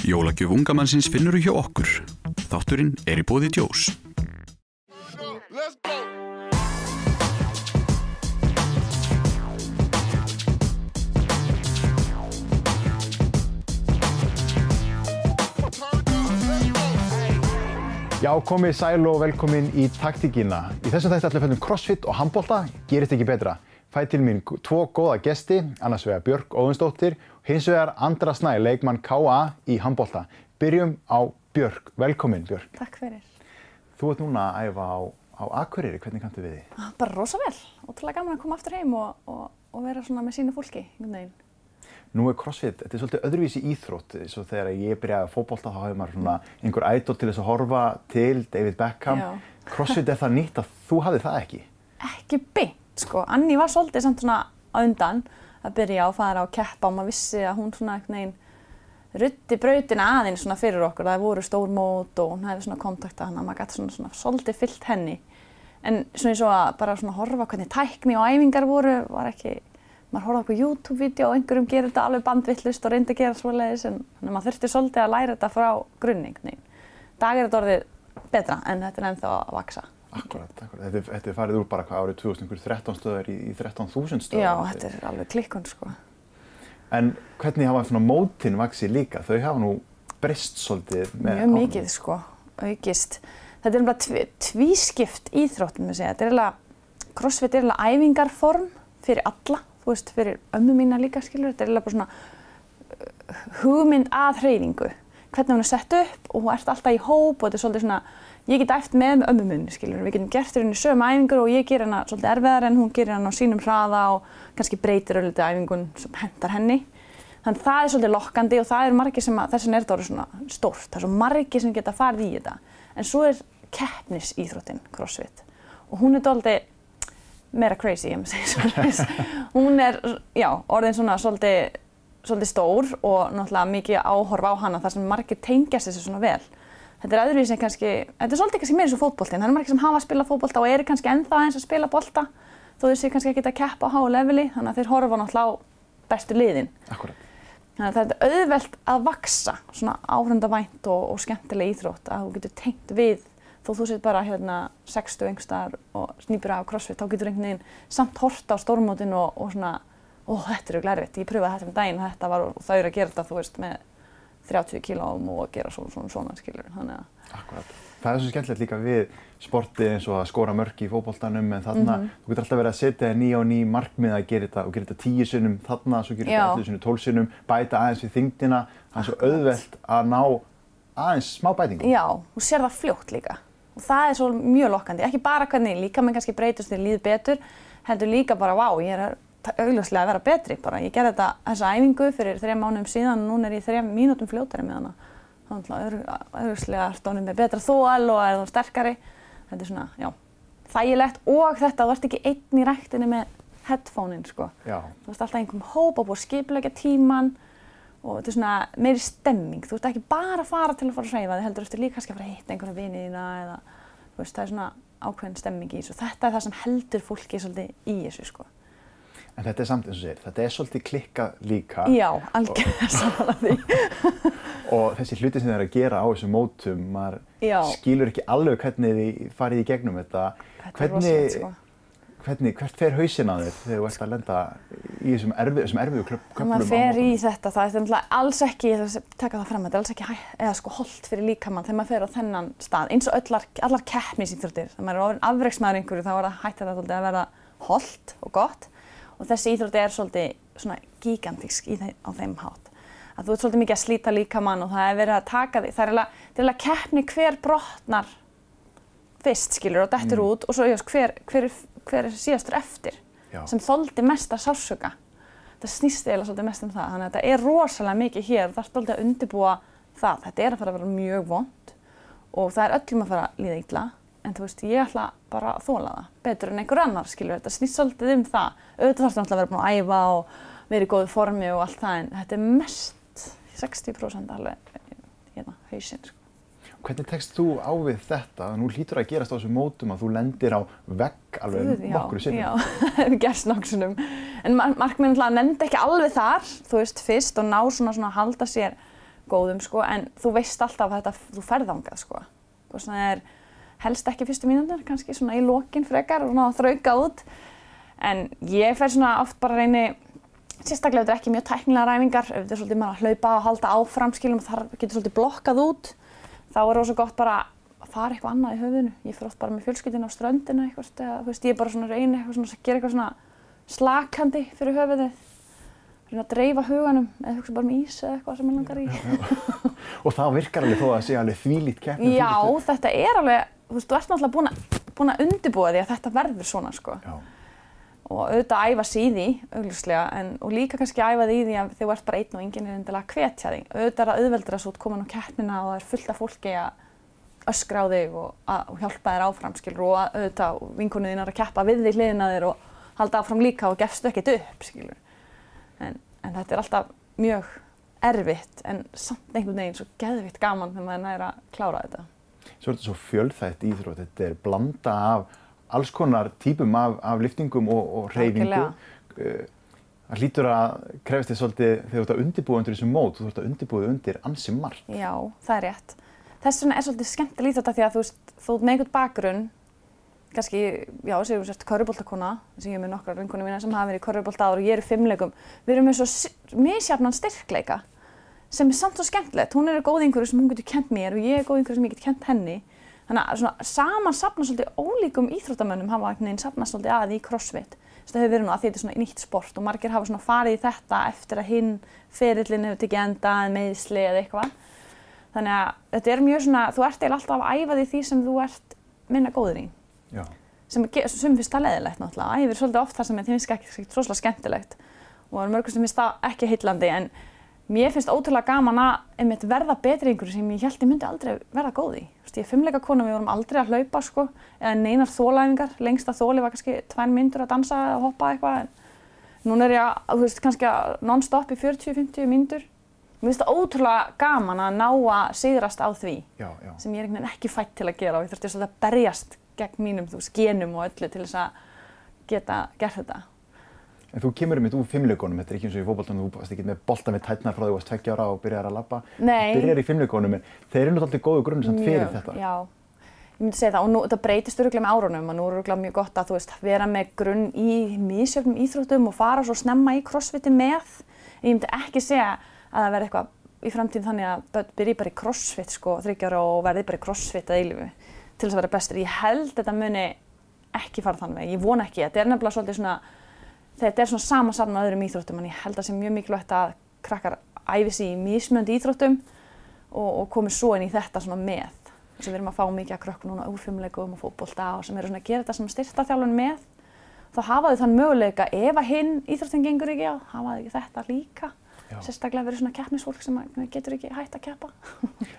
Jólagjöf ungamannsins finnur hjá okkur. Þátturinn er í bóði djós. Já, komið sæl og velkomin í taktíkina. Í þessum þætti ætlum við að fæta um crossfit og handbólta, gerist ekki betra. Fæ til mín tvo góða gesti, annars vegar Björk Óðinsdóttir hins vegar Andra Snæ, leikmann K.A. í handbólta. Byrjum á Björk. Velkomin Björk. Takk fyrir. Þú ert núna að æfa á, á Akureyri, hvernig kanntu við því? Ah, Bara rosa vel. Ótrúlega gaman að koma aftur heim og, og, og vera svona með sínu fólki. Nú er crossfit, þetta er svolítið öðruvísi íþrótt, svo þegar ég byrjaði að fótbolta þá hefur maður svona einhver ædol til þess að horfa til David Beckham. Já. Crossfit er það nýtt að þú hafði það ekki. Ekki beint, sko. Anni var svolítið samt svona á undan að byrja að fara og keppa og maður vissi að hún svona einhvern veginn ruddi brautina aðeins svona fyrir okkur. Það voru stór mót og hún hefði svona kontakta hann að maður gæti svona, svona svolítið fyllt henni. En svona eins og að bara svona horfa hvernig tækni og æfingar voru var ekki, maður horfði okkur YouTube-vídeó og einhverjum gerir þetta alveg bandvillust og reyndi að gera svoleiðis en þannig að maður þurfti svolítið að læra þetta frá grunning. Dag er þetta orðið betra en þetta er ennþá að vaksa. Akkurat, akkurat. Þetta, þetta er farið úr bara hvað árið 2013 stöðar í, í 13.000 stöðar. Já, þetta er alveg klikkun sko. En hvernig hafa svona mótin vaksið líka? Þau hafa nú breyst svolítið með Mjög mikið sko, aukist. Þetta er tví, tvískipt íþróttum við segja. Þetta er eiginlega, crossfit er eiginlega æfingarform fyrir alla, þú veist, fyrir ömmu mína líka skilur. Þetta er eiginlega bara svona uh, hugmynd að hreyfingu. Hvernig hún er sett upp og hún ert alltaf í hóp og þetta er svolítið svona, ég get æft með ömmu minni skilur. Við getum gert hérna sömu æfingur og ég ger hana svolítið erfiðar en hún gerir hana á sínum hraða og kannski breytir ölliti æfingun sem hendar henni. Þannig að það er svolítið lokkandi og það er margir sem að, þess vegna er þetta orðið svona stórt. Það er svo margir sem geta farið í þetta. En svo er keppnisíþróttin CrossFit og hún er dálítið meira crazy, ég maður segja svolítið. hún er, já, orðin svona svolítið, svolítið stór og náttúrulega mikið áhorf á hana þar sem margir tengjast þessu svona vel. Þetta er öðruvísi en kannski, þetta er svolítið kannski meira eins og fótboltinn. Það eru margir sem hafa að spila fótbolta og eru kannski ennþá eins að spila bolta þó þau séu kannski ekki að keppa á háu leveli þannig að þeir horfa náttúrulega á bestu liðin. Akkurat. Þannig að þetta er auðvelt að vaksa svona áhrendavænt og, og skemmtileg íþrótt að þú getur tengt við þó þú sétt bara hérna 60 einhverstaðar og snýpur af crossfit þá getur einhvern veginn samt horta á stórmótin og, og svona ó þetta er glæriðt, ég pröfaði þetta um daginn og þetta var og þau eru að gera þetta þú veist með 30 kílóum og að gera svona svona, svona skilur þannig að Akkurat. Það er svo skemmtilegt líka við sportið eins og að skora mörk í fótboltanum en þarna, Mhm. þú getur alltaf verið að setja ný og ný markmið að gera þetta og gera þetta tíu sinnum þarna, svo gera þetta 11 sinnum, 12 sinnum, bæta aðeins við þyngdina. Það er svo auðvelt að ná aðeins smá bætingum. Já, þú sér það fljótt líka og það er svo mjög lokkandi, ekki bara hvernig líka menn kannski breytast þegar líður betur heldur líka bara, vá, ég er augljóslega að vera betri bara, ég gerði þetta þessa æfingu fyrir þrejum mánuðum síðan og núna er ég þrejum mínútum fljótari með hana þannig að augljóslega er stónum með betra þól og er það sterkari þetta er svona, já, þægilegt og þetta, þú ert ekki einn í ræktinni með headphone-in, sko Já. þú veist alltaf einhverjum hóp og búið að skipulegja tíman og þetta er svona meiri stemming, þú ert ekki bara að fara til að fara að hreyfa þig, heldur eftir líka kannski að fara að hitta einhverja vini þína eða þú veist, það er svona ákveðin stemming í þessu. Þetta er það sem heldur fólki svolítið í þessu, sko. En þetta er samt eins og segir, þetta er svolítið klikkað líka Já, algjörlega saman að því. og þessi hluti sem þið er að gera á þessum mótum, maður Já. skilur ekki alveg hvernig þið farið í gegnum þetta. Þetta er rosalegt, sko. hvernig, hvert fer hausinn á þér þegar þú ert að lenda í þessum erfið, þessum erfiðu köflum maður fer í þetta, það er alls ekki, ég ætla að taka það fram, þetta er alls ekki eða sko holdt fyrir líkamann þegar maður fer á þennan stað, eins og öllar, allar keppnisýþróttir, þegar maður er afreiksmaður einhverju þá er það hægt þetta svolítið að verða holdt og gott og þessi íþrótti er svolítið svona gigantísk þeim, á þeim hátt. Að þú ert svolítið mikið að slíta líkamann og það er verið að taka því, það er er eiginlega keppni hver brotnar fyrst skilur og dettur út og svo just, hver, hver, er- hver er síðastur eftir Já. sem þoldi mesta sársöka það snýst eiginlega svolítið mest um það þannig að þetta er rosalega mikið hér. Og það er svolítið að undirbúa það. Þetta er að fara að vera mjög vond og það er öllum að fara að líða illa en þú veist, ég ætla bara að þóla það betur en einhver annar, skilur, þetta snýst svolítið um það auðvitað þarfst náttúrulega að vera búin að æfa og vera í góðu formi og allt það en þetta er mest 60% alveg hérna, hausinn, sko. Hvernig tekst þú á við þetta? Nú hlýtur að gerast á þessum mótum að þú lendir á vegg alveg nokkru sinnum. Já, það hefur gerst nokkur sinnum. En mar markminn náttúrulega nefndi ekki alveg þar, þú veist, fyrst og ná svona svona að halda sér góðum sko, en þú veist alltaf að þetta, þú ferð þangað sko. Helst ekki fyrstu mínútur, kannski svona í lokin frekar og svona þrauka út. En ég fer svona oft bara að reyni, sérstaklega þetta er ekki mjög tæknilega ræfingar, ef þetta er svolítið maður að hlaupa og halda áfram skilum þar getur svolítið blokkað út, þá er rosa gott bara að fara eitthvað annað í höfðinu. Ég fer oft bara með fjölskyldinu á ströndinu eitthvað, eða, þú veist, ég er bara svona að reyna eitthvað svona, að gera eitthvað svona slakandi fyrir höfuðið, reyna að dreifa huganum eða hugsa bara um ís eða eitthvað sem ég langar í. Og það virkar alveg þó að það sé alveg þvílít keppni. Já, þetta er alveg, þú veist, þú ert náttúrulega búin að, búin að undirbúa því að þetta verður svona, sko. Já. Og auðvitað æfa sig í því, augljóslega, en, og líka kannski æfa því í því að þú ert bara einn og enginn er endilega að hvetja þig. Auðvitað er það auðveldur að svo komin á keppnina og það er fullt af fólki að öskra á þig og, að, og hjálpa þér áfram, skilur, og að, auðvitað vinkunni þín er að keppa við þig hliðina þér og halda áfram líka og gefstu ekkert upp, skilur. En, en þetta er alltaf mjög erfitt, en samt einhvern veginn svo geðvitt gaman þegar maður næra að klára þetta. Svo er þetta svo fjölþætt íþrótt, þetta er blanda af alls konar típum af, af liftingum og, og reyfingu. Eh, Það hlýtur að krefast þið svolítið þegar þú ert að undirbúa undir þessum mót, þú ert að undirbúa undir ansi margt. Já, það er rétt. Þess vegna er svolítið skemmtileg íþrótta því að þú veist, þú ert með einhvern bakgrunn, kannski, já, segjum við sért körfuboltakona, sem ég er með nokkrar vinkunum mína sem hafa verið í körfubolta áður og ég er í fimmleikum. Við erum með svo misjafnan styrkleika sem er samt svo skemmtilegt. Hún er góð einhverju sem hún getur kent mér og ég er góð einhverju sem ég get kent henni. Þannig að svona, saman sapna svolítið ólíkum íþróttamönnum hafa einhvern veginn sapnast svolítið að í crossfit. Þess að það hefur verið nú að þetta er svona nýtt sport og margir hafa svona farið í þetta eftir að hinn ferillin hefur tekið enda eða meðsli eða eitthvað. Þannig að þetta er mjög svona, þú ert eiginlega alltaf að æfa því því sem þú ert minna góður í. Já. Sem, sem finnst það leðilegt náttúrulega. Æfir svolítið oft þar sem þið finnst ekki, ekki ekki heillandi en mér finnst ótrúlega gaman að einmitt verða betri einhverju sem ég held ég myndi aldrei verða góð í. Ég er fimmleika kona, við vorum aldrei að hlaupa sko, eða neinar þólæfingar. Lengsta þóli var kannski tvær myndur að dansa eða hoppa eitthvað. En núna er ég að, þú veist, kannski non-stop í 40-50 myndur. Mér finnst það ótrúlega gaman að ná að sigrast á því Já, já. sem ég er einhvern veginn ekki fætt til að gera og ég þurfti að berjast gegn mínum, þú veist, genum og öllu til þess að geta gert þetta. En þú kemur um þetta úr fimmleikonum, þetta er ekki eins og í fótboltanum, þú varst ekki með boltan við tætnar frá því þú varst tveggja ára og byrjar að labba. Nei. Þú byrjar í fimmleikonum, en þeir eru náttúrulega góðu grunn samt fyrir Mjög, þetta. Já, ég myndi segja það og nú, þetta breytist öruglega með árunum og nú er öruglega mjög gott að þú veist, vera með grunn í misjöfnum íþróttum og fara svo snemma í crossfiti með. Ég myndi ekki segja að það verði eitthvað í framtíðin þannig að byrji bara í crossfit sko, þryggjára og verði bara í crossfit að eilifu til þess að vera bestur. Ég held þetta muni ekki fara þann veg, ég vona ekki. Þetta er nefnilega svolítið svona, þetta er svona sama saman með öðrum íþróttum en ég held að það sé mjög mikilvægt að krakkar æfi sig í mismjöndi íþróttum og, og komi svo inn í þetta svona með. Þess að við erum að fá mikið að krökkum núna úr fimmleikum og fótbolta og sem eru svona að gera þetta svona styrtaþjálfun með. Þá hafa þau þann möguleika ef að hinn íþróttin gengur ekki á, hafa þau þetta líka. Já. Sérstaklega verið svona keppnisfólk sem getur ekki hægt að keppa.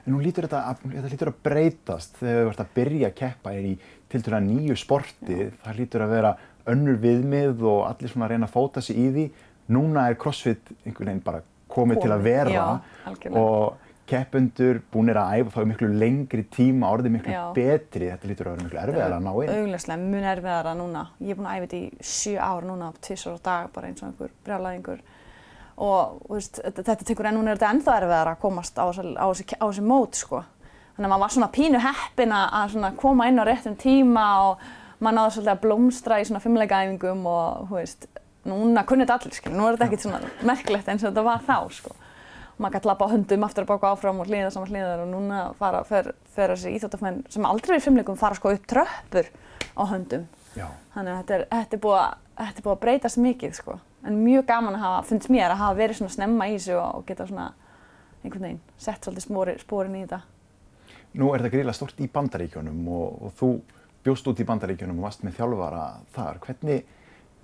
En nú lítur þetta, að, þetta lítur að breytast þegar þú ert að byrja að keppa er í til það að önnur viðmið og allir svona að reyna að fóta sig í því. Núna er CrossFit einhvern veginn bara komið til að vera já, og keppendur búnir að æfa í miklu lengri tíma, orðið miklu Já. betri, þetta lítur að vera miklu erfiðar að ná inn. Augljóslega, mun erfiðara núna. Ég er búin að æfa þetta í sjö ár núna, tvisar á dag, bara eins og einhver brjálæðingur. Og veist, þetta, tekur enn, núna er þetta ennþá erfiðara að komast á þessi, mót, sko. Þannig að maður var svona pínu heppin að að svona koma inn á réttum tíma og maður náði svolítið að blómstra í svona fimmleikaæfingum og, þú veist, núna kunnið þetta allir, skil. Nú er þetta ekkert svona merkilegt eins og þetta var þá, sko. Og maður gæti lappa á höndum aftur að baka áfram og hlýða saman hlýðar og núna fara, fer, fer þessi íþjóttafmenn sem aldrei verið í fimmleikum fara sko upp tröppur á höndum. Já. Þannig að þetta er, þetta er, búið, að, þetta er búið að breytast mikið sko. En mjög gaman að hafa, finnst mér að hafa verið svona snemma í þessu og, geta svona einhvern veginn sett svolítið sporin í þetta. Nú er þetta gríðilega stort í bandaríkjunum og, og þú bjóst út í bandaríkjunum og varst með þjálfara þar. Hvernig,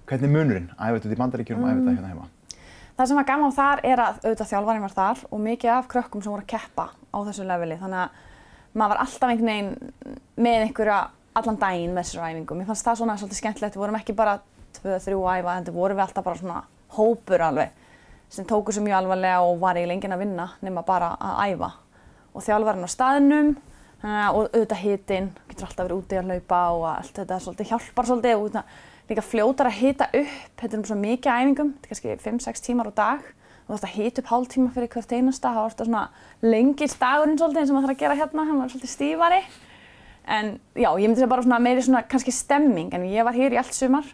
hvernig er munurinn æfa þetta út í bandaríkjunum og æfa þetta hérna heima? Það sem var gaman þar er að auðvitað þjálfarinn var þar og mikið af krökkum sem voru að keppa á þessu leveli. Þannig að maður var alltaf einhvern veginn með einhverja allan daginn með þessar æfingum. Mér fannst það svona svolítið skemmtilegt. Við vorum ekki bara tvö, þrjú æfa, en það vorum við alltaf bara svona hópur alveg sem tóku sér mjög alvarlega og var eiginlega enginn að vinna nema bara að æfa. Og þjálfarinn á staðnum og auðvitað hitinn, getur alltaf verið úti að hlaupa og allt þetta svolítið hjálpar svolítið og þetta líka fljótar að hita upp, þetta er um svo mikið æfingum, þetta er kannski 5-6 tímar á dag, þú þarfst að hita upp hálftíma fyrir hvert einasta, það var alltaf svona lengist dagurinn svolítið eins og maður þarf að gera hérna, hann var svolítið stífari. En já, ég myndi segja bara svona meiri svona kannski stemming, en ég var hér í allt sumar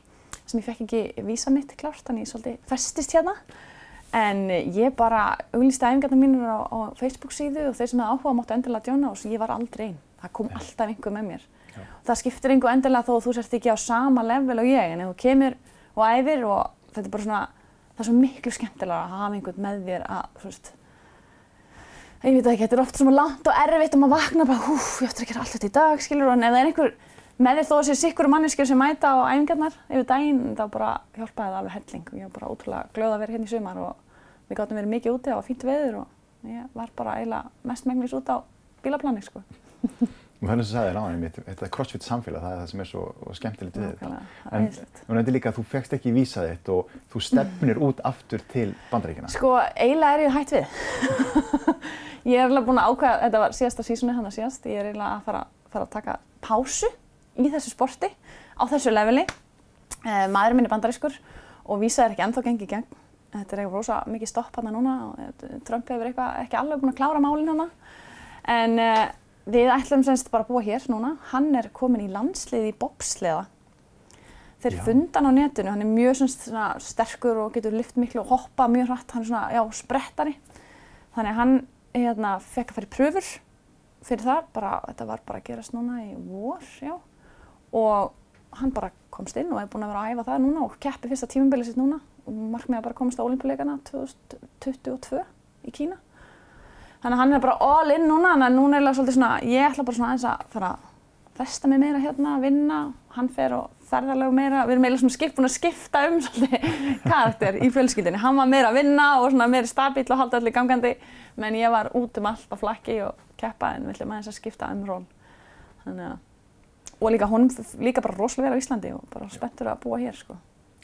sem ég fekk ekki vísa mitt klárt, þannig ég svolítið festist hérna. En ég bara auglýsti æfingarna mínur á, á Facebook síðu og þeir sem hefði áhuga máttu endilega djóna og ég var aldrei einn. Það kom alltaf einhver með mér. Það skiptir einhver endilega þó að þú sért ekki á sama level og ég, en ef þú kemur og æfir og þetta er bara svona, það er svo miklu skemmtilega að hafa einhvern með þér að, þú veist, ég veit ekki, þetta er oft svona langt og erfitt og maður vaknar bara, húf, ég ætti að gera allt þetta í dag, skilur, en ef það er einhver með þér þó að sé sikkur manneskjur sem mæta á æfingarnar yfir daginn, þá bara hjálpaði það alveg helling og ég var bara ótrúlega glöð að vera hérna í sumar og við gáttum verið mikið úti, það var fínt veður og ég var bara eiginlega mest megnis út á bílaplani, sko. Og þannig sem sagði ráðinni mitt, þetta crossfit samfélag, það er það sem er svo skemmtilegt við þetta. Það er En þú nefndi líka að þú fegst ekki vísa þitt og þú stefnir út aftur til bandaríkina. Sko, eiginlega er ég hætt við. ég er eiginlega búin að ákveða, þetta var síðasta sísoni hann að síðast, ég er eiginlega að fara, fara að taka pásu í þessu sporti, á þessu leveli. Eh, maðurinn minn er bandarískur og vísa er ekki ennþá gengið í gegn. Þetta er eitthvað rosa mikið stopp hann núna og eh, Trump hefur eitthvað ekki alveg búin að klára málinn hann. En eh, við ætlum semst bara að búa hér núna. Hann er komin í landslið í bobsleða. Þeir Já. funda hann á netinu, hann er mjög semst, sterkur og getur lyft miklu og hoppa mjög hratt, hann er svona, já, sprettari. Þannig að hann hérna, fekk að fara í pröfur fyrir það, bara, þetta var bara að gerast núna í vor, já. Og hann bara komst inn og er búinn að vera að æfa það núna og keppi fyrsta tímabilið sitt núna og markmiða bara komast á olimpíuleikana 2022 í Kína. Þannig að hann er bara all in núna, þannig að núna er það svolítið svona, ég ætla bara svona aðeins að fara að festa mig meira hérna, vinna, hann fer og ferðarlegu meira, við erum eiginlega svona skip, búin að skipta um svolítið karakter í fjölskyldinni. Hann var meira að vinna og svona meira stabíl og halda allir gangandi, menn ég var út um allt á flakki og keppa en við ætlum aðeins að skipta um ról. Þannig að, og líka honum líka bara rosalega vel á Íslandi og bara spenntur að búa hér sko.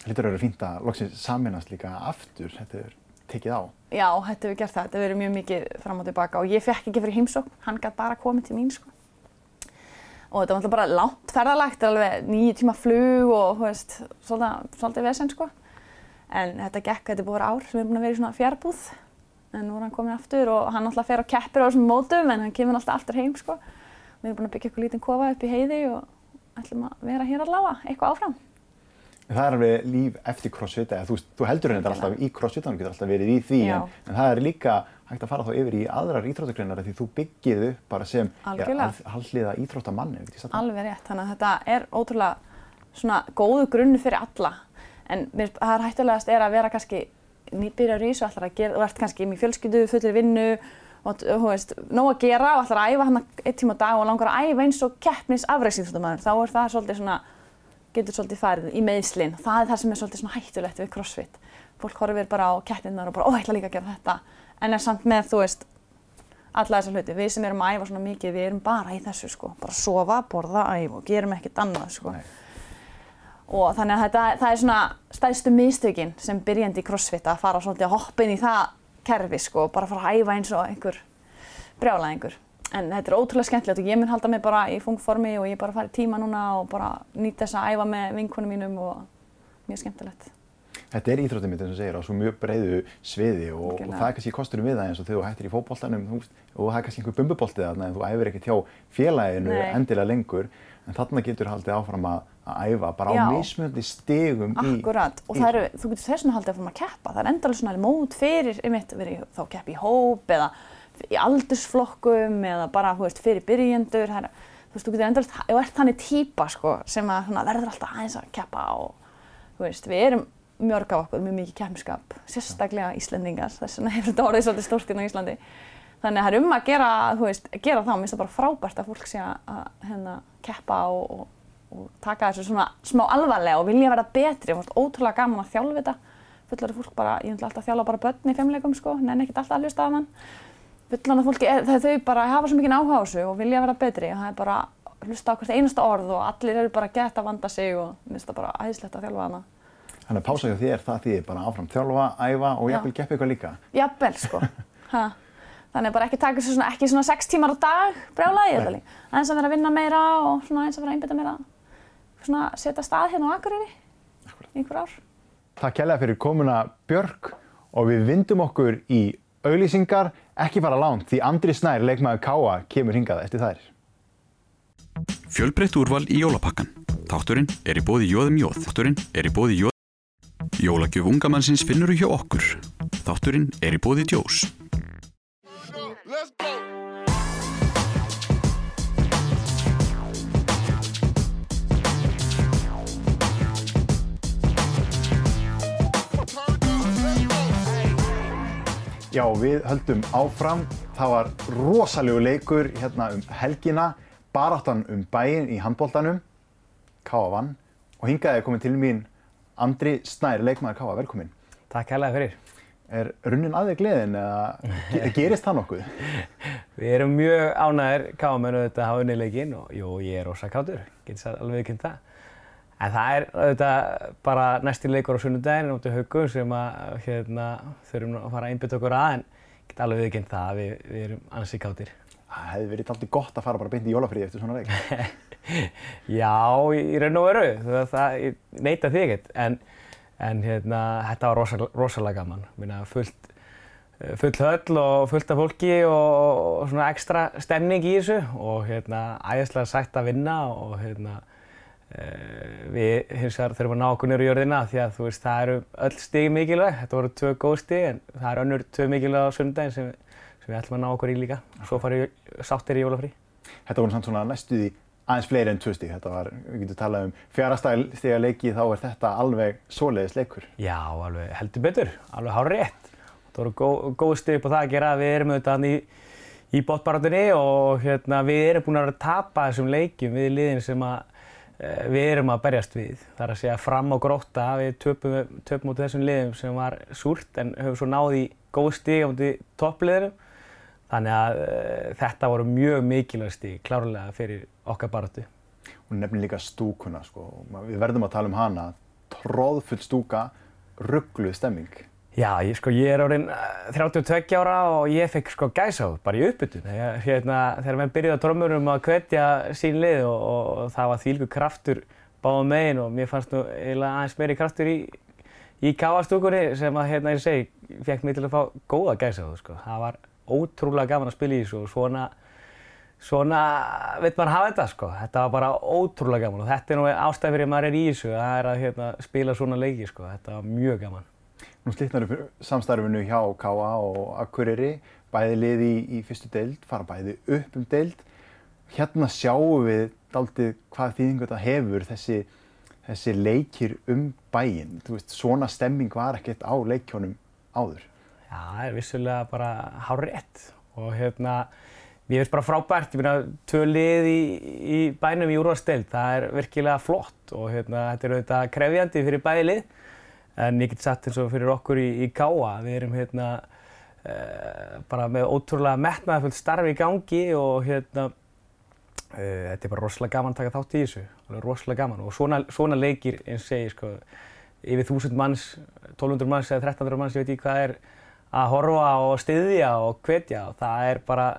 Að vera fínt að loksins saminast líka aftur, þetta er tekið á. Já, þetta hefur gert það, þetta hefur verið mjög mikið fram og tilbaka og ég fekk ekki fyrir heimsókn, hann gæti bara komið til mín sko. Og þetta var alltaf bara langt ferðalagt, alveg nýju tíma flug og veist, svolítið, svolítið vesen sko. En þetta gekk, þetta er búið ár sem við erum búin að vera í svona fjárbúð. En nú er hann komin aftur og hann alltaf fer á keppir á þessum mótum en hann kemur alltaf aftur heim sko. Við erum búin að byggja eitthvað lítinn kofa upp í heiði og ætlum að vera hér allavega, eitthvað áfram. En það er alveg líf eftir crossfit, eða þú, þú heldur henni alltaf í crossfit, þannig getur alltaf verið í því, en, en það er líka hægt að fara þá yfir í aðrar íþróttagreinar því þú byggir upp bara sem halliða íþróttamanni? Alveg rétt, þannig að þetta er ótrúlega svona góðu grunni fyrir alla. En mér, það er hættulegast er að vera kannski nýbyrjar í þessu, gera, þú ert kannski í fjölskyldu, fullir vinnu og þú veist, nóg að gera og ætlar að æfa hann einn tíma á dag og langar að æfa eins og keppnis afreiksýþróttamæður. Þá er það svolítið svona, getur svolítið farið í meðslinn. Það er það sem er svolítið svona hættulegt við crossfit. Fólk horfir bara á keppninnar og bara, ó, ég ætla líka að gera þetta. En er samt með, þú veist, alla þessa hluti. Við sem erum að æfa svona mikið, við erum bara í þessu sko. Bara sofa, borða, æfa og gerum ekkert annað sko. Og þannig að þetta, það er svona stæðstu mistökin sem byrjandi í crossfit að fara svolítið að hoppa inn í það kerfi sko. Bara fara að æfa eins og einhver brjálæðingur. En þetta er ótrúlega skemmtilegt og ég mun halda mig bara í fungformi og ég bara fara í tíma núna og bara nýta þess að æfa með vinkonum mínum og mjög skemmtilegt. Þetta er eins og þú segir á svo mjög breiðu sviði og, og það er kannski kosturinn við það eins og þegar þú hættir í veist, og það er kannski einhver bumbuboltið þarna en þú æfir ekkert hjá félaginu Nei. endilega lengur en þarna getur haldið áfram að, að æfa bara Já. á mismunandi stigum í Akkurat, og það eru, þú getur þess vegna haldið að fórum að keppa. Það er endalega svona mót fyrir, einmitt, verið þá að keppa í hóp eða í aldursflokkum eða bara, þú veist, fyrir byrjendur. Það er, þú veist, þú getur endalega, þú ert þannig típa, sko, sem að svona, verður alltaf aðeins að keppa og, þú veist, við erum mörg af okkur, mjög mikið keppniskap, sérstaklega Íslendingar, þess vegna hefur þetta orðið svolítið stórt inn á Íslandi. Þannig að það er um að gera, þú veist, gera það, mér finnst það bara frábært að fólk sé að hérna, keppa og, og, og taka þessu svona smá alvarlega og vilja vera betri. Finnst ótrúlega gaman að þjálfa þetta. Fullari fólk bara, ég vil alltaf þjálfa bara börn í fimmleikum, sko, nenni ekkert alltaf að hlusta af hann. Fullana fólki, er- þegar þau bara hafa svo mikið áhuga á þessu og vilja vera betri, það er bara að hlusta á hvert einasta orð og allir eru bara gett að vanda sig og mér finnst það bara æðislegt að þjálfa hana. Þannig að pása hjá þér það þýðir bara áfram þjálfa, æfa og jafnvel geppa eitthvað líka. Jafnvel, sko. Ha. Þannig bara ekki taka þessu svona, ekki svona sex tímar á dag brjálaði. Aðeins að vera að vinna meira og svona aðeins að vera að einbytta meira, svona setja stað hérna á Akureyri í einhver ár. Takk kærlega fyrir komuna Björk og við vindum okkur í auglýsingar, ekki fara langt því Andri Snær, leikmaður Káa, kemur hingað eftir þær. Fjölbreytt úrval í jólapakkan. Þátturinn er í bóði Jóðum Jóð. Þátturinn er í bóði Jóð. Jólagjöf ungamannsins finnur hjá okkur. Þátturinn er í bóði Djós. Let's go. Já, við höldum áfram. Það var rosalegu leikur hérna um helgina, baráttan um bæinn í handbóltanum, Káa vann og hingaði komið til mín Andri Snær, leikmaður Káa, velkomin. Takk hérlega fyrir. Er runnin aðeins gleðin eða ge- gerist það nokkuð? Við erum mjög ánægir káamenn auðvitað að hafa unnið leikinn og jú, ég er rosa kátur, getur það alveg viðkynnt það. En það er auðvitað bara næsti leikur á sunnudaginn út í haugum sem að hérna, þurfum að fara að einbytta okkur að en get alveg viðkynnt það að við, við erum ansi kátir. Það hefði verið alltaf gott að fara bara beint í jólafríði eftir svona leik. Já, í í raun og veru, það, neita því ekkert, en, en hérna, þetta var rosalega, rosalega gaman. Minna, fullt, eh, full höll og fullt af fólki og, og svona ekstra stemning í þessu og hérna, æðislega sætt að vinna og hérna, við hins vegar þurfum að ná okkur niður í jörðina því að þú veist, það eru öll stig mikilvæg, þetta voru tvö góð stig en það eru önnur tvö mikilvæg á sundaginn sem, sem við ætlum að ná okkur í líka. Svo farið sáttir í jólafrí. Þetta voru samt svona næstuði aðeins fleiri en tvö stík. Þetta var, við getum talað um fjárastæga leiki, þá er þetta alveg svoleiðis leikur. Já, alveg heldur betur, alveg hár rétt. Það voru góð, góð stið upp á það að gera. Við erum auðvitað í, í botbaratunni og hérna, við erum búin að vera að tapa þessum leikjum við liðin sem að, eh, við erum að berjast við. Það er að segja fram á gróta, við töpum, töpum út þessum liðum sem var súrt en höfum svo náð í góð stig á mútið toppliðinum. Þannig að uh, þetta voru mjög mikilvæg stig, klárlega fyrir okkar baratu. Hún nefnir líka stúkuna, sko. Við verðum að tala um hana. Tróðfull stúka, ruggluð stemming. Já, ég, sko, ég er orðinn eh, 32 ára og ég fekk sko gæsáð bara í uppbytun. Hérna, þegar maður byrjuði á trommurum að hvetja sín lið og, og, það var þvílgu kraftur báðum megin og mér fannst nú eiginlega aðeins meiri kraftur í, í káastúkunni sem að, hérna, ég segi, fekk mig til að fá góða gæsáð, sko. Það var ótrúlega gaman að spila í þessu og svona, svona veit maður hafa þetta, sko. Þetta var bara ótrúlega gaman og þetta er nú ástæði fyrir að maður er í þessu, er að hérna, spila svona leiki, sko. Þetta var mjög gaman. Nú slitnar upp samstarfinu hjá K.A. og Akureyri, bæði liði í, í fyrstu deild, fara bæði upp um deild. Hérna sjáum við daldið hvað þýðingu þetta hefur þessi, þessi leikir um bæinn. Þú veist, svona stemming var ekkert á leikjónum áður. Já, það er vissulega bara hár rétt og hérna, mér finnst bara frábært, ég meina, tvö lið í, í bænum í úrvarsteild, það er virkilega flott og hérna, þetta er auðvitað krefjandi fyrir bæði lið en ég get satt eins og fyrir okkur í, í Káa, við erum hérna uh, bara með ótrúlega metnaðarfullt starf í gangi og hérna, uh, þetta er bara rosalega gaman að taka þátt í þessu, rosalega gaman. Og svona, svona leikir, eins segi, sko, yfir 1000 manns, 1200 manns eða 1300 manns, ég veit ekki hvað er að horfa og styðja og hvetja. Og það er bara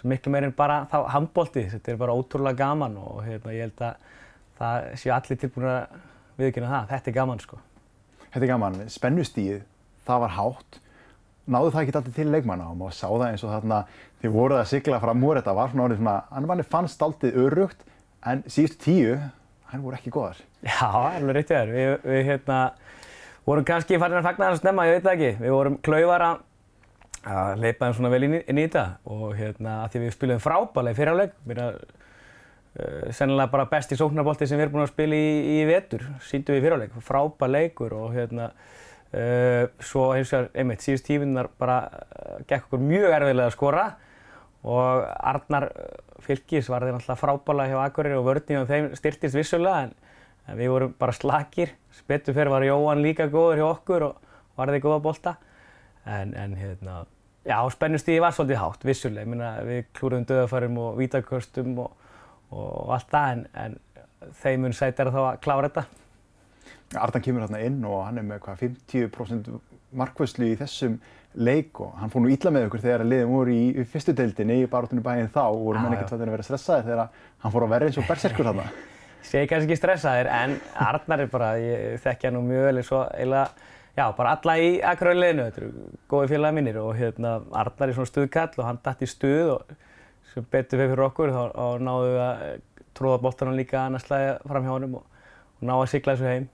svo miklu meir en bara þá handbólti, þetta er bara ótrúlega gaman og hérna, ég held að það séu allir tilbúin að viðkynna það, þetta er gaman sko. Þetta er gaman, spennustíð, það var hátt. Náðu það ekki alltaf til leikmanna og maður sá það eins og þarna þið voruð að sigla fram úr þetta var svona orðið svona, hann manni fannst aldrei örugt en síðustu tíu, hann voru ekki góðar. Já, alveg réttið þér. Við, við hérna, vorum kannski farin að fagna það snemma, ég veit það ekki. Við vorum klaufar að leipa þeim svona vel inn í, inn í þetta og hérna að því við spilum frábælega í fyrirháleik. Uh, sennilega bara besti sóknarbolti sem við erum búin að spila í, í vetur, síndum við í fyrirháleik. Frábæð leikur og hérna uh, svo hins vegar, einmitt, síðust tífinnar bara uh, gekk okkur mjög erfiðlega að skora og Arnar Fylkis var þeir náttúrulega frábælega hjá Akureyri og vörðin og þeim styrtist vissulega en, en við vorum bara slakir. Betur fyrir var Jóhann líka góður hjá okkur og varði góða bolta. En, en hérna, já, spennustíði var svolítið hátt, vissulega. Ég meina, við klúruðum döðafærum og vítaköstum og, og allt það en, en þeim mun sætara þá að klára þetta. Ardan kemur hérna inn og hann er með hvað 50% markvæslu í þessum leik og hann fór nú illa með okkur þegar liðum voru í, í fyrstu deildinni í baróttunni bæinn þá og voru menn ekkert að vera stressaði þegar hann fór að vera eins og berserkur. Ég segi kannski ekki stressaðir en Arnar er bara, ég þekki hann nú mjög vel eins og eiginlega já, bara alla í aðgröðuleginu, þetta eru góði félagi mínir og hérna Arnar er svona stuðkall og hann datt í stuð og sem betur við fyrir okkur þá, þá náðum við að tróða boltanum líka annars slæði fram hjá honum og, og ná að sigla þessu heim.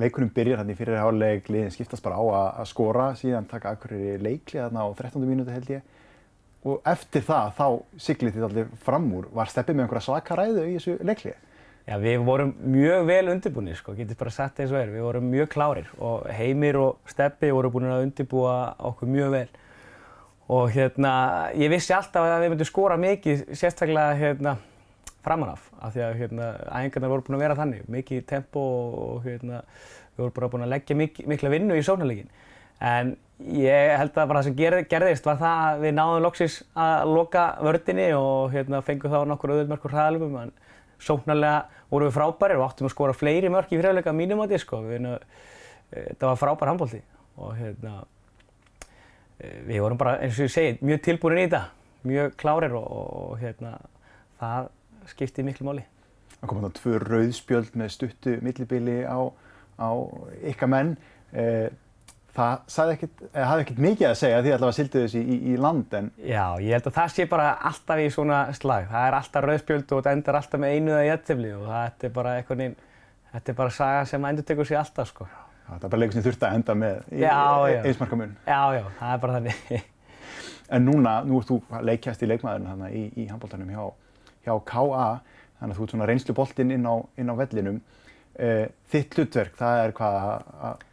Leikunum byrjar hann í fyrir háluleik, liðin skiptast bara á að, skora, síðan taka akkurir leikli þarna á 13. mínúti held ég. Og eftir það, þá siglið þið allir fram úr. Var steppið með einhverja svaka ræðu í þessu leikli? Já, við vorum mjög vel undirbúinir, sko, getið bara sagt eins og er. Við vorum mjög klárir og Heimir og Steppi voru búin að undirbúa okkur mjög vel. Og hérna, ég vissi alltaf að við myndum skora mikið, sérstaklega hérna, framan af, því að hérna, æfingarnar voru búin að vera þannig, mikið tempo og hérna, við vorum bara búin að leggja mik mikla vinnu í sóknarleikin. En ég held að bara það sem ger, gerðist var það að við náðum loksins að loka vördinni og hérna, fengum þá nokkur auðvöldmörkur hraðalöfum. En sóknarlega vorum við frábærir og áttum að skora fleiri mörk í fyrirleika mínum að því sko. Við, þetta var frábær handbólti og hérna, við vorum bara, eins og ég segi, mjög tilbúinir í þetta, mjög klárir og, og hérna, það skipti miklu máli. Það kom þarna tvö rauðspjöld með stuttu millibili á, á ykkar menn. Eh, það ekkit, hafði ekkert mikið að segja því allavega sildu þessi í, í land en... Já, ég held að það sé bara alltaf í svona slag. Það er alltaf rauðspjöld og þetta endar alltaf með einu eða jættifli og þetta er bara eitthvað neinn, þetta er bara saga sem endur tekur sér alltaf sko. Það er bara leikur sem þurft að enda með í einsmarkamun. Já, já, það er bara þannig. en núna, nú ert þú leikjast í leikmaðurinn þannig í, í handbóltanum hjá, hjá KA, þannig að þú ert svona reynsluboltinn inn á, inn á vellinum. Uh, þitt hlutverk, það er hvað að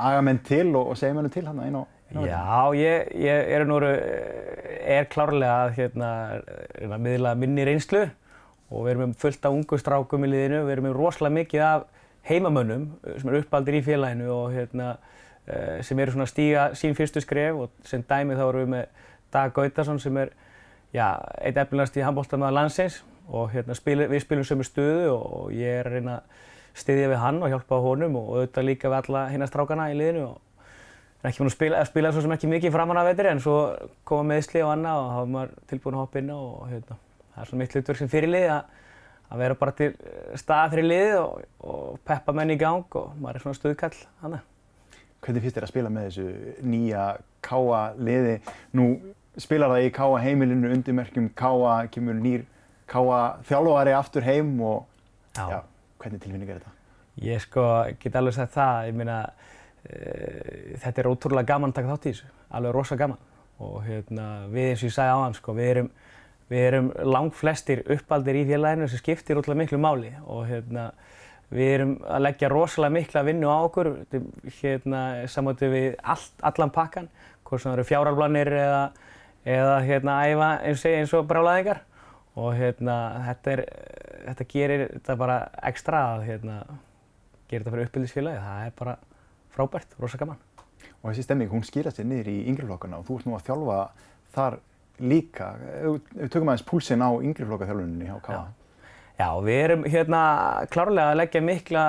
aga menn til og, og segja menn til hann inn á vellinum? Já, ég, ég er, núru, er klárlega að hérna, miðla minni reynslu og við erum með fullt af ungu strákum í liðinu. Við erum með rosalega mikið af heimamönnum sem eru uppaldir í félaginu og hérna, sem eru svona að stíga sín fyrstu skref og sem dæmi þá erum við með Dag Gautarsson sem er já, eitt efnilegast í handbóltamöða landsins og hérna, spil, við spilum sömu stöðu og ég er að reyna að styðja við hann og hjálpa honum og auðvitað líka við alla hinn að strákana í liðinu og hann er ekki búinn að spila, spila svo sem ekki mikið framann af vetri en svo koma meðsli og annað og þá er maður tilbúinn að hoppa inn og hérna, það er svona mitt hlutverk sem fyrirlið að, að vera bara til stað fyrir liðið og, og peppa menn í gang og maður er svona stuðkall hann. Hvernig finnst þér að spila með þessu nýja Káa liði? Nú spilar það í Káa heimilinu undirmerkjum Káa, kemur nýr Káa þjálfari aftur heim og Já. Já, hvernig tilfinning er þetta? Ég sko get alveg sagt það, ég meina e, þetta er ótrúlega gaman að taka þátt í þessu, alveg rosa gaman og hérna við eins og ég sagði á hann sko, við erum, við erum langt flestir uppaldir í félaginu sem skiptir ótrúlega miklu máli og hérna við erum að leggja rosalega mikla vinnu á okkur, hérna samáttu við allt, allan pakkan, hvort sem það eru fjáralblanir eða, eða hérna æfa eins, eins og brálaðingar og hérna þetta, er, þetta gerir þetta bara ekstra að hérna, gera þetta fyrir uppbyldisfélagi. Það er bara frábært, rosa gaman. Og þessi stemming, hún skýra sér niður í yngreflokkana og þú ert nú að þjálfa þar líka. Við tökum aðeins púlsinn á yngreflokkaþjálfuninni hjá K.A. Já. Já, við erum hérna klárlega að leggja mikla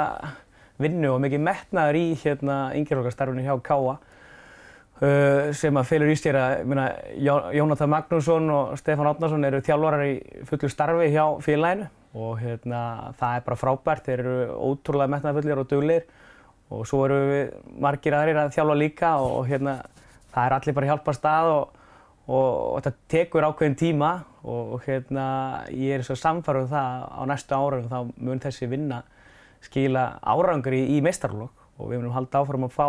vinnu og mikið metnaður í hérna yngreflokkastarfinu hjá K.A. Uh, sem að felur í sér að Jónatan Magnússon og Stefán Átnarsson eru þjálfarar í fullu starfi hjá félaginu og hérna, það er bara frábært, þeir eru ótrúlega metnaðfullir og duglir og svo eru við margir aðrir að þjálfa líka og hérna, það er allir bara hjálpa stað og, og, þetta tekur ákveðin tíma og, hérna, ég er svo samfarið um það á næstu árum þá mun þessi vinna skila árangur í, meistarflokk og við munum halda áfram að fá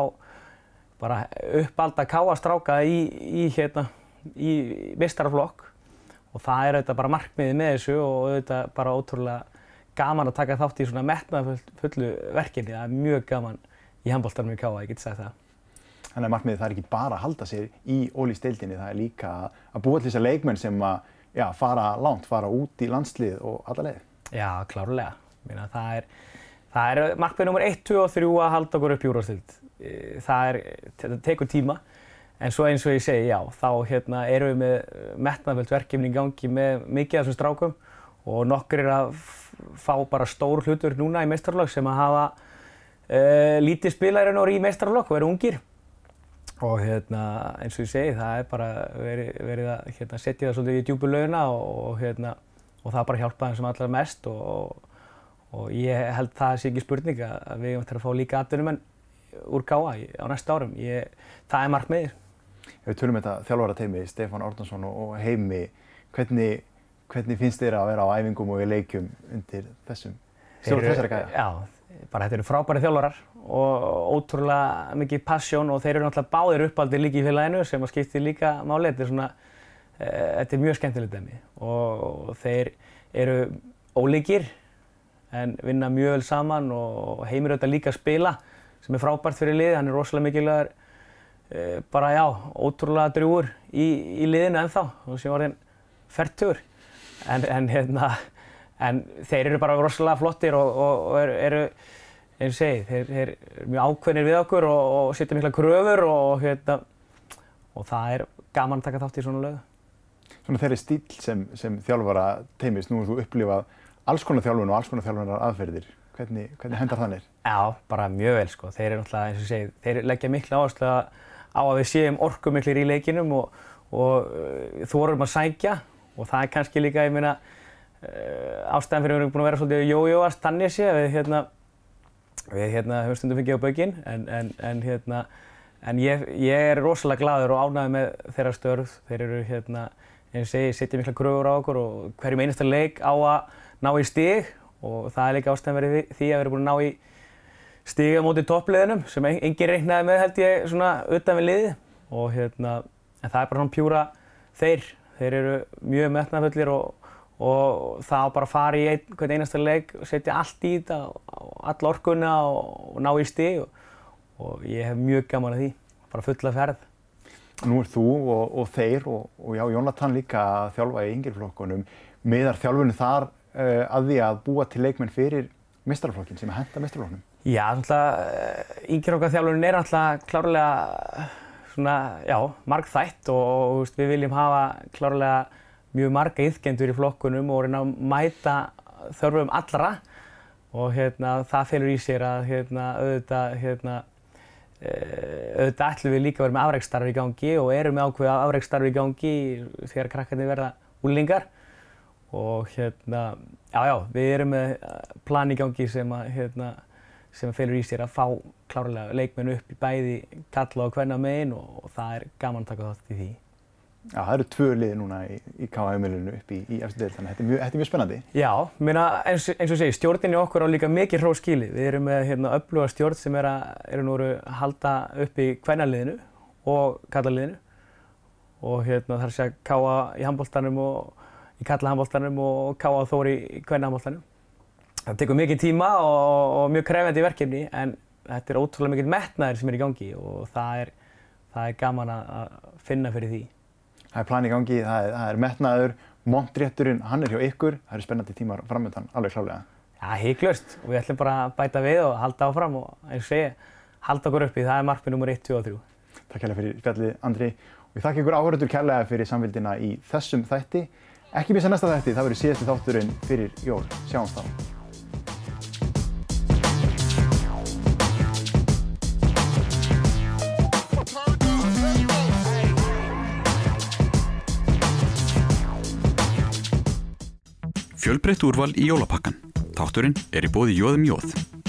bara uppalda káastráka í, í, hérna, í meistarflokk og það er auðvitað bara markmiðið með þessu og auðvitað bara ótrúlega gaman að taka þátt í svona metnaðfullu verkefni. Það er mjög gaman í handbóltanum í Káa, ég get sagt það. Þannig að markmiðið það er ekki bara að halda sér í ólísteildinni, það er líka að búa til þessar leikmenn sem að já, fara langt, fara út í landslið og alla leið. Já, klárlega. Meina, það er, er markmið nr. 1, 2 og 3 að halda okkur upp júrastild. Það er, tekur tíma. En svo eins og ég segi, já, þá hérna, erum við með metnaðvöld verkefni í gangi með mikið af þessum strákum og nokkur er að fá bara stór hlutur núna í meistarlokk sem að hafa uh, lítið spilarinn og í meistarlokk og eru ungir. Og hérna, eins og ég segi, það er bara verið, verið að hérna, setja það svolítið í djúbu launa og, og, hérna, og það bara hjálpa þeim sem allra mest og, og ég held það sé ekki spurning að við til að fá líka atvinnumenn úr gáa á næsta árum. Ég, það er markmiðið. Ef við tölum þetta þjálfara teimi, Stefán Árnason og, Heimi, hvernig, hvernig finnst þér að vera á æfingum og í leikjum undir þessum stjórn þessari gæja? Já, bara þetta eru frábæri þjálfarar og ótrúlega mikið passion og þeir eru náttúrulega báðir uppaldir líka í félaginu sem að skipti líka máli. Þetta er svona, e, þetta er mjög skemmtilegt dæmi og þeir eru ólíkir en vinna mjög vel saman og heimir auðvitað líka að spila sem er frábært fyrir liðið. Hann er rosalega mikilvægur e, bara já, ótrúlega drjúur í, í liðinu ennþá og sem var þeim færtugur. En, en hérna, en þeir eru bara rosalega flottir og, og, og eru, eins og segi, þeir, þeir eru mjög ákveðnir við okkur og, og setja mikla kröfur og, hérna, og það er gaman að taka þátt í svona lögu. Svona þeirri stíl sem, sem þjálfara teimis, nú hefur þú upplifað alls konar þjálfun og alls konar þjálfunar aðferðir. Hvernig, hvernig hendar þannig? Já, bara mjög vel sko. Þeir eru náttúrulega, eins og segi, þeir leggja mikla áherslu á að við séum orkumiklir í leikinum og, og uh, þorum að sækja og það er kannski líka, ég meina, ástæðan fyrir að við erum búin að vera svolítið jójóast þannig sé, við hérna, við hérna höfum stundum fengið á baukinn en, en, en hérna, en ég, ég er rosalega gladur og ánægður með þeirra störf. Þeir eru hérna, eins og segi, setja mikla kröfur á okkur og hverjum einasta leik á að ná í stig og það er líka ástæðan verið því að við erum búin að ná í stiga móti toppliðinum sem en- enginn reiknaði með held ég svona utan við liði og hérna, en það er bara svona pjúra þeir, þeir eru mjög metnafullir og, og það á bara að fara í ein, hvern einasta leik og setja allt í þetta, all orkuna og, og ná í stig og, og ég hef mjög gaman að því, bara fulla ferð. Nú er þú og, og þeir og, og já, Jónatan líka að þjálfa í yngirflokkunum. Miðar þjálfunni þar uh, að því að búa til leikmenn fyrir mestrarflokkin sem að henda mestrarflokknum? Já, náttúrulega, yngir okkar þjálfunin er náttúrulega klárlega svona, já, margþætt og, og veist, við viljum hafa klárlega mjög marga yðgendur í flokkunum og reyna að mæta þörfum allra og hérna, það felur í sér að hérna, auðvitað, hérna, eh, auðvitað ætlum við líka að vera með afræksstarfi í gangi og erum með ákveða afræksstarfi í gangi þegar krakkarnir verða úlingar og hérna, já, já, við erum með eh, plan í gangi sem að, hérna, sem felur í sér að fá klárlega leikmenn upp í bæði kalla og hvenna megin og, og það er gaman að taka þátt í því. Já, það eru tvö liði núna í, í KM-milinu upp í, í eftir deild, þannig að þetta er mjög, spennandi. Já, meina, eins, eins og segi, stjórninni okkur á líka mikið hrós skili. Við erum með hérna, öfluga stjórn sem er að, halda upp í kvennaliðinu og kallaliðinu og hérna, það er að káa í handbóltanum og í kallahandbóltanum og káa þóri í kvennahandbóltanum. Það tekur mikið tíma og, og mjög krefjandi verkefni en þetta er ótrúlega mikið metnaðir sem er í gangi og það er, það er gaman að finna fyrir því. Það er plan í gangi, það er, það er metnaður, montrétturinn, hann er hjá ykkur, það eru spennandi tímar framöndan, alveg klálega. Já, híklaust og við ætlum bara að bæta við og halda áfram og eins og segja, halda okkur uppi, það er markmið nummer 1, 2 og 3. Takk kærlega fyrir spjallið, Andri. Og ég þakka ykkur áhörður kærlega fyrir samvildina í þessum þætti. Ekki missa næsta þætti, það verður síðasti þátturinn fyrir jól. Sjáumst þá. Fjölbreytt úrval í jólapakkan. Þátturinn er í bóði Jóðum Jóð.